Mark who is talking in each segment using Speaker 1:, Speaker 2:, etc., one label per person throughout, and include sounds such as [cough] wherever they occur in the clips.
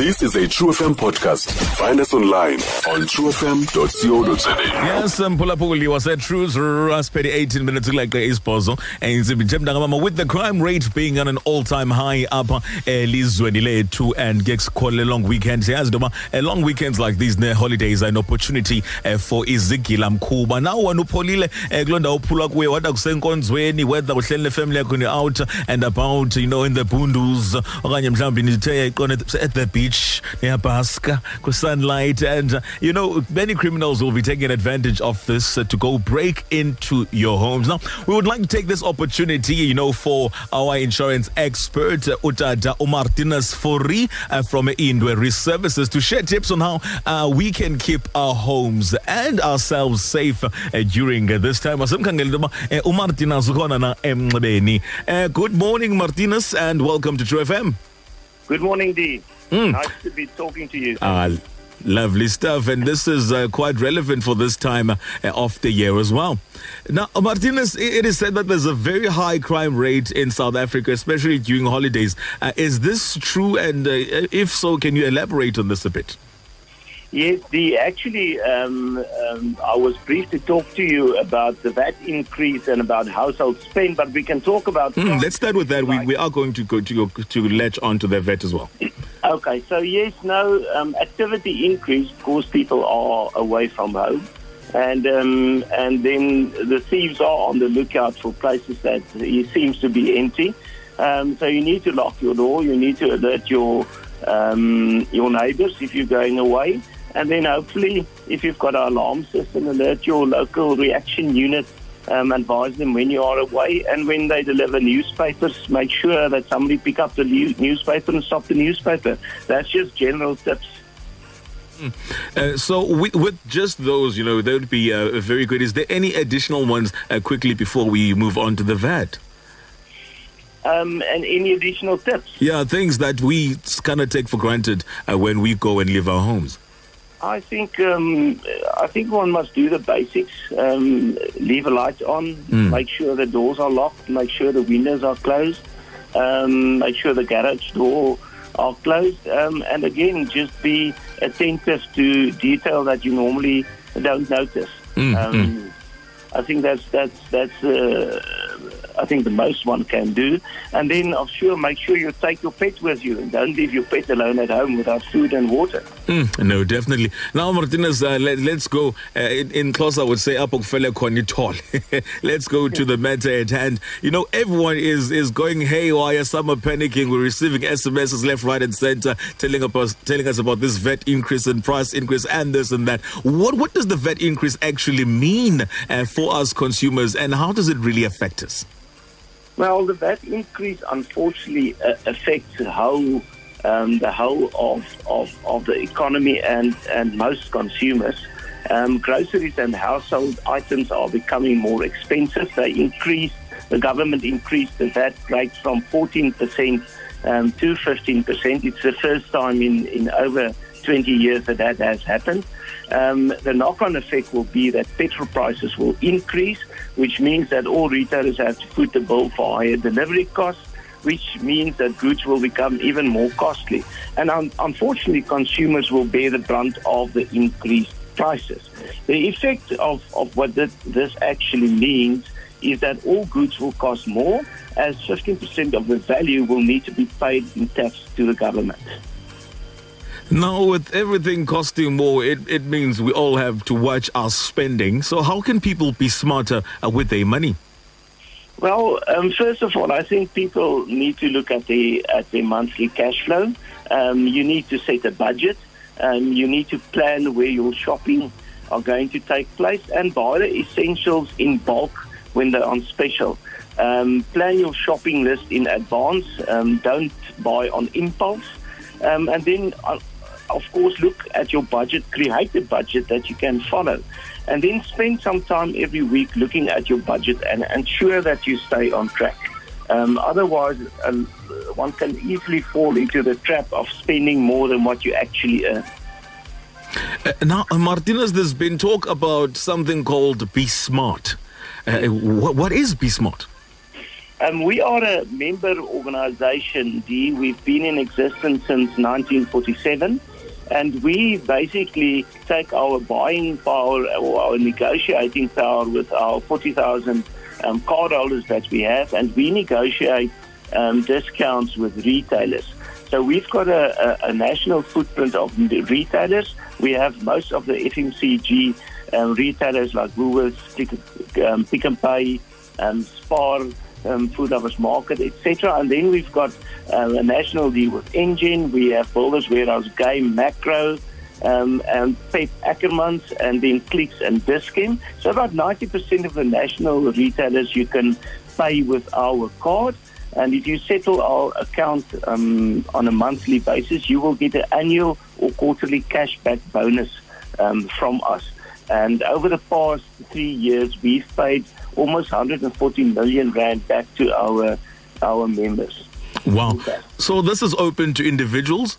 Speaker 1: This is a True FM podcast. Find us online on truefm.co.za.
Speaker 2: Yes, mphulaphuli wase-truth raspberry 18 minutes isibhozo entsimbi nje mntangamama with the crime rate being on an all-time high apha elizweni lethu and ke sikholele long weekend. Siyazi uh, long weekends like these ne-holidays are an opportunity uh, for izigila mkhuba. Nawe wena upholile uh, kuloo ndawo uphulwa kuye wada kusenkonzweni whether uhleli nefamily yakho ni-out and about you know in the bundles okanye mhlawumbi nithe yayiqona at the beach niyabhaska ku-sunlight and uh, you know many criminals will be taking advantage of this uh, to go break into your homes. Now we would like to take this opportunity you know for our insurance expert uh, utata umartinez Fourie uh, from indwe services to share tips on how uh, we can keep our homes and ourselves safe uh, during uh, this time. Good morning martinez and welcome to true fm
Speaker 3: Good morning, Dee.
Speaker 2: Mm.
Speaker 3: Nice to be talking to you.
Speaker 2: Ah, lovely stuff. And this is uh, quite relevant for this time uh, of the year as well. Now, Martinez, it is said that there's a very high crime rate in South Africa, especially during holidays. Uh, is this true? And uh, if so, can you elaborate on this a bit?
Speaker 3: Yes, Dee. Actually, um, um, I was briefed to talk to you about the VAT increase and about household spend, but we can talk about.
Speaker 2: Mm, let's start with that. We, we are going to go to, go, to latch on to the VAT as well. [coughs]
Speaker 3: Okay, so yes, no, um, activity increased because people are away from home. And um, and then the thieves are on the lookout for places that it seems to be empty. Um, so you need to lock your door. You need to alert your um, your neighbours if you're going away. And then hopefully, if you've got an alarm system, alert your local reaction unit. Um, advise them when you are away, and when they deliver newspapers, make sure that somebody pick up the new- newspaper and stop the newspaper. That's just general tips.
Speaker 2: Uh, so, with, with just those, you know, that would be uh, very good. Is there any additional ones uh, quickly before we move on to the VAT?
Speaker 3: Um, and any additional tips?
Speaker 2: Yeah, things that we kind of take for granted uh, when we go and leave our homes.
Speaker 3: I think um, I think one must do the basics. Um, leave a light on. Make sure the doors are locked. Make sure the windows are closed. Um, make sure the garage door are closed. Um, and again, just be attentive to detail that you normally don't notice.
Speaker 2: Mm,
Speaker 3: um, I think that's that's that's. Uh, I think the most one can do, and then I'm sure make sure you take your pet with you and don't leave your pet alone at home without food and water.
Speaker 2: Mm, no, definitely. Now, Martinez, uh, let, us go. Uh, in, in close, I would say. [laughs] Let's go to the matter at hand. You know, everyone is is going haywire. Some are panicking. We're receiving SMSs left, right, and center telling us telling us about this VAT increase and price increase and this and that. What what does the VAT increase actually mean uh, for us consumers, and how does it really affect us?
Speaker 3: Well, the VAT increase unfortunately uh, affects how um, the whole of, of, of the economy and, and most consumers. Um, groceries and household items are becoming more expensive. They increased, the government increased the VAT rate from 14% um, to 15%. It's the first time in, in over 20 years that that has happened. Um, the knock-on effect will be that petrol prices will increase, which means that all retailers have to foot the bill for higher delivery costs, which means that goods will become even more costly. And un- unfortunately, consumers will bear the brunt of the increased prices. The effect of, of what this, this actually means is that all goods will cost more, as 15% of the value will need to be paid in tax to the government.
Speaker 2: Now, with everything costing more, it, it means we all have to watch our spending. So, how can people be smarter uh, with their money?
Speaker 3: Well, um, first of all, I think people need to look at the at their monthly cash flow. Um, you need to set a budget. Um, you need to plan where your shopping are going to take place and buy the essentials in bulk when they're on special. Um, plan your shopping list in advance. Um, don't buy on impulse. Um, and then, uh, of course, look at your budget, create a budget that you can follow. And then spend some time every week looking at your budget and ensure that you stay on track. Um, otherwise, uh, one can easily fall into the trap of spending more than what you actually earn.
Speaker 2: Uh, now, uh, Martinez, there's been talk about something called Be Smart. Uh, what, what is Be Smart?
Speaker 3: Um, we are a member organisation, D. We've been in existence since 1947. And we basically take our buying power or our negotiating power with our 40,000 um, cardholders that we have, and we negotiate um, discounts with retailers. So we've got a, a, a, national footprint of retailers. We have most of the FMCG um, retailers like Woolworths, Pick, um, Pick n Pay, um, Spar, um, Food Lovers Market, etc. And then we've got uh, a national deal with Engen. We have Builders Warehouse, Game, Makro, um, and Pep Ackermans, and then Clicks and Dis-Chem. So about 90% of the national retailers you can pay with our card. And if you settle our account um, on a monthly basis, you will get an annual or quarterly cashback bonus um, from us. And over the past three years, we've paid almost 140 million rand back to our our members.
Speaker 2: Wow! So this is open to individuals.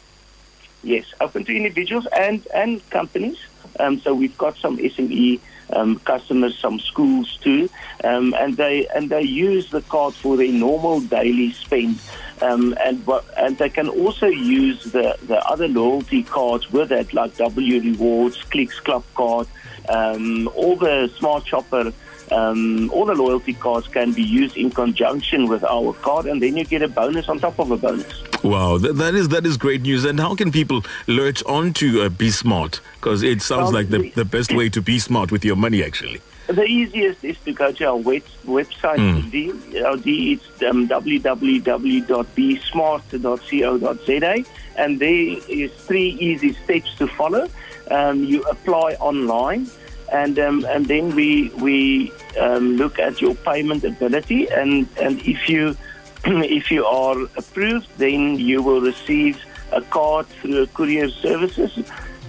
Speaker 3: Yes, open to individuals and and companies. Um, so we've got some SME um, customers, some schools too, um, and they and they use the card for their normal daily spend. Um, and and they can also use the, the other loyalty cards with it, like W Rewards, Clicks Club card, um, all the Smart Shopper um, all the loyalty cards can be used in conjunction with our card, and then you get a bonus on top of a bonus.
Speaker 2: Wow, that, that is that is great news. And how can people lurch on to uh, Be Smart? Because it sounds um, like the, the best way to be smart with your money, actually.
Speaker 3: The easiest is to go to our web, website, mm. D, our D, it's um, www.besmart.co.za, and there is three easy steps to follow. Um, you apply online and um, and then we we um, look at your payment ability, and and if you [clears throat] if you are approved, then you will receive a card through a courier services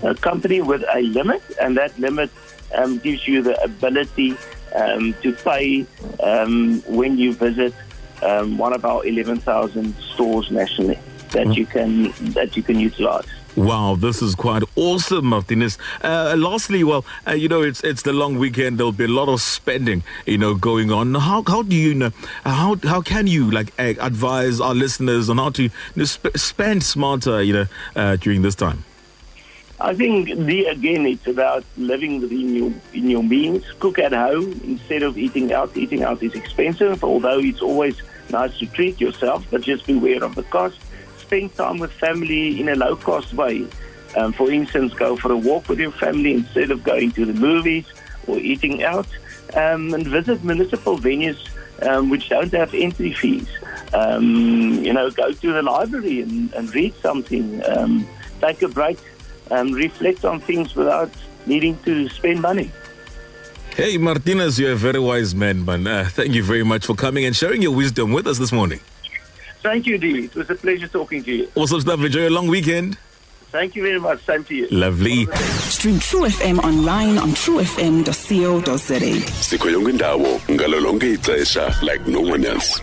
Speaker 3: a company with a limit, and that limit um, gives you the ability um, to pay um, when you visit um, one of our 11,000 stores nationally that mm. you can that you can utilize.
Speaker 2: Wow, this is quite awesome, Martinez. Uh, lastly, well, uh, you know, it's it's the long weekend. There'll be a lot of spending, you know, going on. How how do you know? How how can you like advise our listeners on how to you know, sp- spend smarter, you know, uh, during this time?
Speaker 3: I think the again, it's about living within your in your means. Cook at home instead of eating out. Eating out is expensive, although it's always nice to treat yourself, but just beware of the cost spend time with family in a low cost way. Um, for instance, go for a walk with your family instead of going to the movies or eating out, um, and visit municipal venues um, which don't have entry fees. Um, you know, go to the library and, and read something, um, take a break, um, reflect on things without needing to spend money.
Speaker 2: Hey, Martinez, you're a very wise man, man. Uh, thank you very much for coming and sharing your wisdom with us this morning.
Speaker 3: Thank you, Dee. It was a pleasure talking to you.
Speaker 2: Awesome stuff. Enjoy a long weekend.
Speaker 3: Thank you very much. Same to you.
Speaker 2: Lovely.
Speaker 4: Stream True FM online on truefm.co.za.
Speaker 1: Sikho yonke indawo ngalo ixesha like no one else.